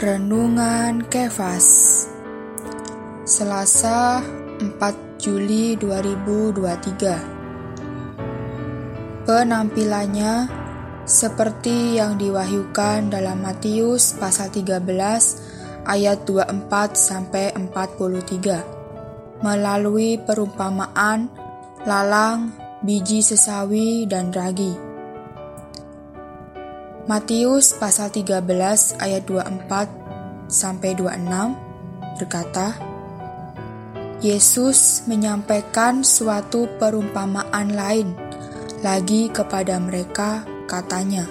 Renungan Kefas Selasa 4 Juli 2023 Penampilannya seperti yang diwahyukan dalam Matius pasal 13 ayat 24 sampai 43 melalui perumpamaan lalang, biji sesawi dan ragi. Matius pasal 13 ayat 24 sampai 26 berkata, Yesus menyampaikan suatu perumpamaan lain lagi kepada mereka, katanya,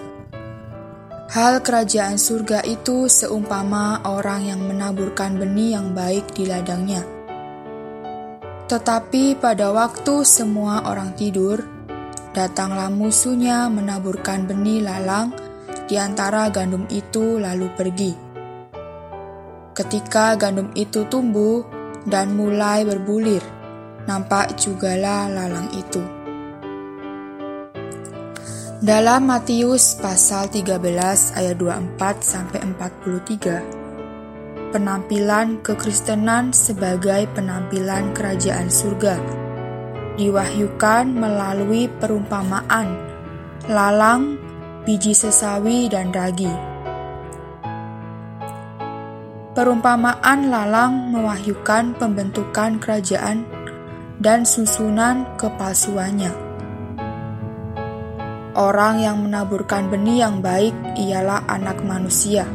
Hal kerajaan surga itu seumpama orang yang menaburkan benih yang baik di ladangnya. Tetapi pada waktu semua orang tidur, datanglah musuhnya menaburkan benih lalang di antara gandum itu lalu pergi. Ketika gandum itu tumbuh dan mulai berbulir, nampak jugalah lalang itu. Dalam Matius pasal 13 ayat 24 sampai 43, penampilan kekristenan sebagai penampilan kerajaan surga diwahyukan melalui perumpamaan lalang biji sesawi, dan ragi. Perumpamaan lalang mewahyukan pembentukan kerajaan dan susunan kepalsuannya. Orang yang menaburkan benih yang baik ialah anak manusia.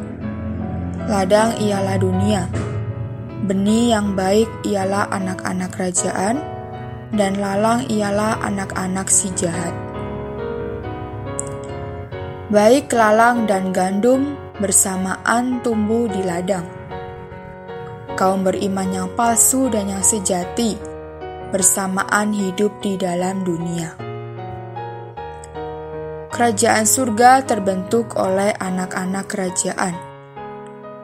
Ladang ialah dunia. Benih yang baik ialah anak-anak kerajaan, dan lalang ialah anak-anak si jahat baik lalang dan gandum bersamaan tumbuh di ladang. Kaum beriman yang palsu dan yang sejati bersamaan hidup di dalam dunia. Kerajaan surga terbentuk oleh anak-anak kerajaan,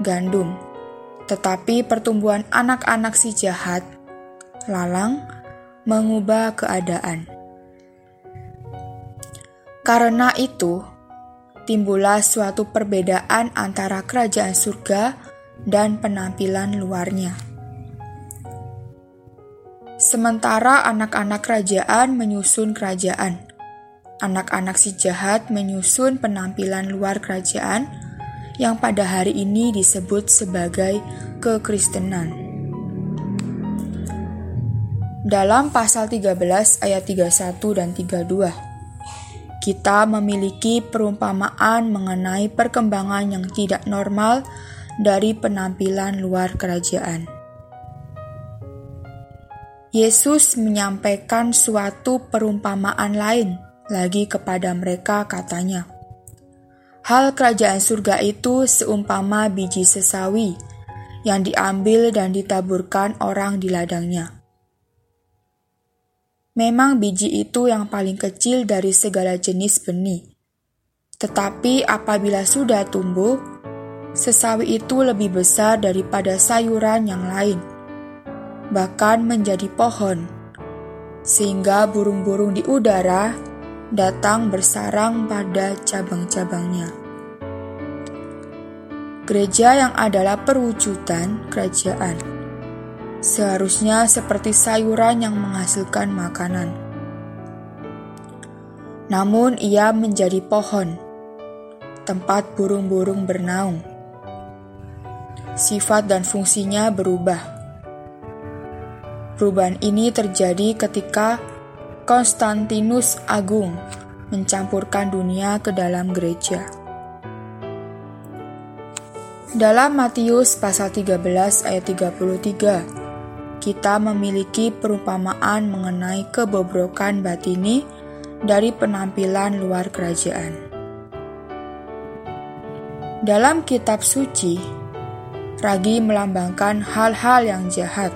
gandum, tetapi pertumbuhan anak-anak si jahat, lalang, mengubah keadaan. Karena itu, timbullah suatu perbedaan antara kerajaan surga dan penampilan luarnya. Sementara anak-anak kerajaan menyusun kerajaan, anak-anak si jahat menyusun penampilan luar kerajaan yang pada hari ini disebut sebagai kekristenan. Dalam pasal 13 ayat 31 dan 32, kita memiliki perumpamaan mengenai perkembangan yang tidak normal dari penampilan luar kerajaan. Yesus menyampaikan suatu perumpamaan lain lagi kepada mereka, katanya, "Hal kerajaan surga itu seumpama biji sesawi yang diambil dan ditaburkan orang di ladangnya." Memang biji itu yang paling kecil dari segala jenis benih. Tetapi apabila sudah tumbuh, sesawi itu lebih besar daripada sayuran yang lain, bahkan menjadi pohon, sehingga burung-burung di udara datang bersarang pada cabang-cabangnya. Gereja yang adalah perwujudan kerajaan seharusnya seperti sayuran yang menghasilkan makanan. Namun ia menjadi pohon, tempat burung-burung bernaung. Sifat dan fungsinya berubah. Perubahan ini terjadi ketika Konstantinus Agung mencampurkan dunia ke dalam gereja. Dalam Matius pasal 13 ayat 33, kita memiliki perumpamaan mengenai kebobrokan batini dari penampilan luar kerajaan. Dalam kitab suci, ragi melambangkan hal-hal yang jahat.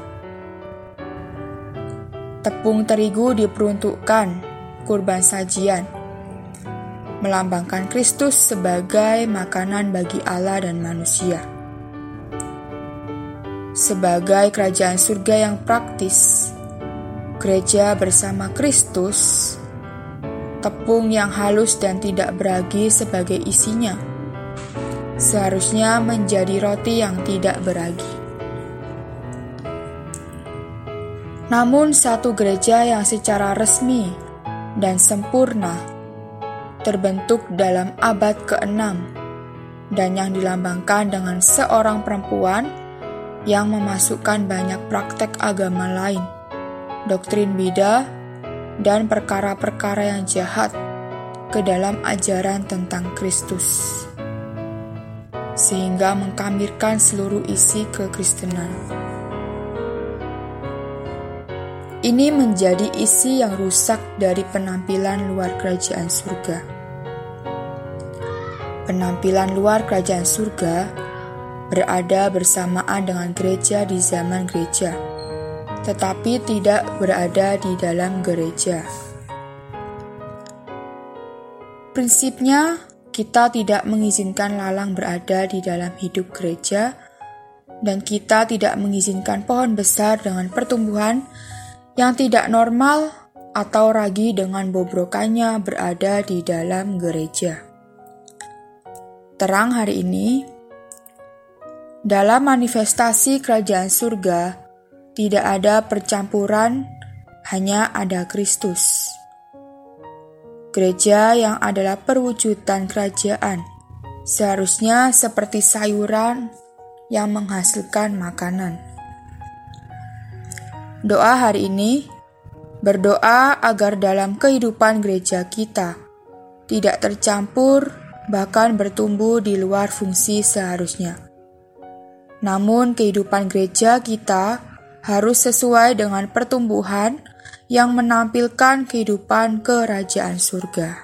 Tepung terigu diperuntukkan kurban sajian, melambangkan Kristus sebagai makanan bagi Allah dan manusia sebagai kerajaan surga yang praktis. Gereja bersama Kristus, tepung yang halus dan tidak beragi sebagai isinya. Seharusnya menjadi roti yang tidak beragi. Namun, satu gereja yang secara resmi dan sempurna terbentuk dalam abad ke-6 dan yang dilambangkan dengan seorang perempuan yang memasukkan banyak praktek agama lain, doktrin bida, dan perkara-perkara yang jahat ke dalam ajaran tentang Kristus sehingga mengkamirkan seluruh isi kekristenan. Ini menjadi isi yang rusak dari penampilan luar kerajaan surga. Penampilan luar kerajaan surga berada bersamaan dengan gereja di zaman gereja, tetapi tidak berada di dalam gereja. Prinsipnya, kita tidak mengizinkan lalang berada di dalam hidup gereja, dan kita tidak mengizinkan pohon besar dengan pertumbuhan yang tidak normal atau ragi dengan bobrokannya berada di dalam gereja. Terang hari ini, dalam manifestasi kerajaan surga, tidak ada percampuran, hanya ada Kristus Gereja yang adalah perwujudan kerajaan seharusnya seperti sayuran yang menghasilkan makanan. Doa hari ini berdoa agar dalam kehidupan gereja kita tidak tercampur, bahkan bertumbuh di luar fungsi seharusnya. Namun, kehidupan gereja kita harus sesuai dengan pertumbuhan yang menampilkan kehidupan kerajaan surga.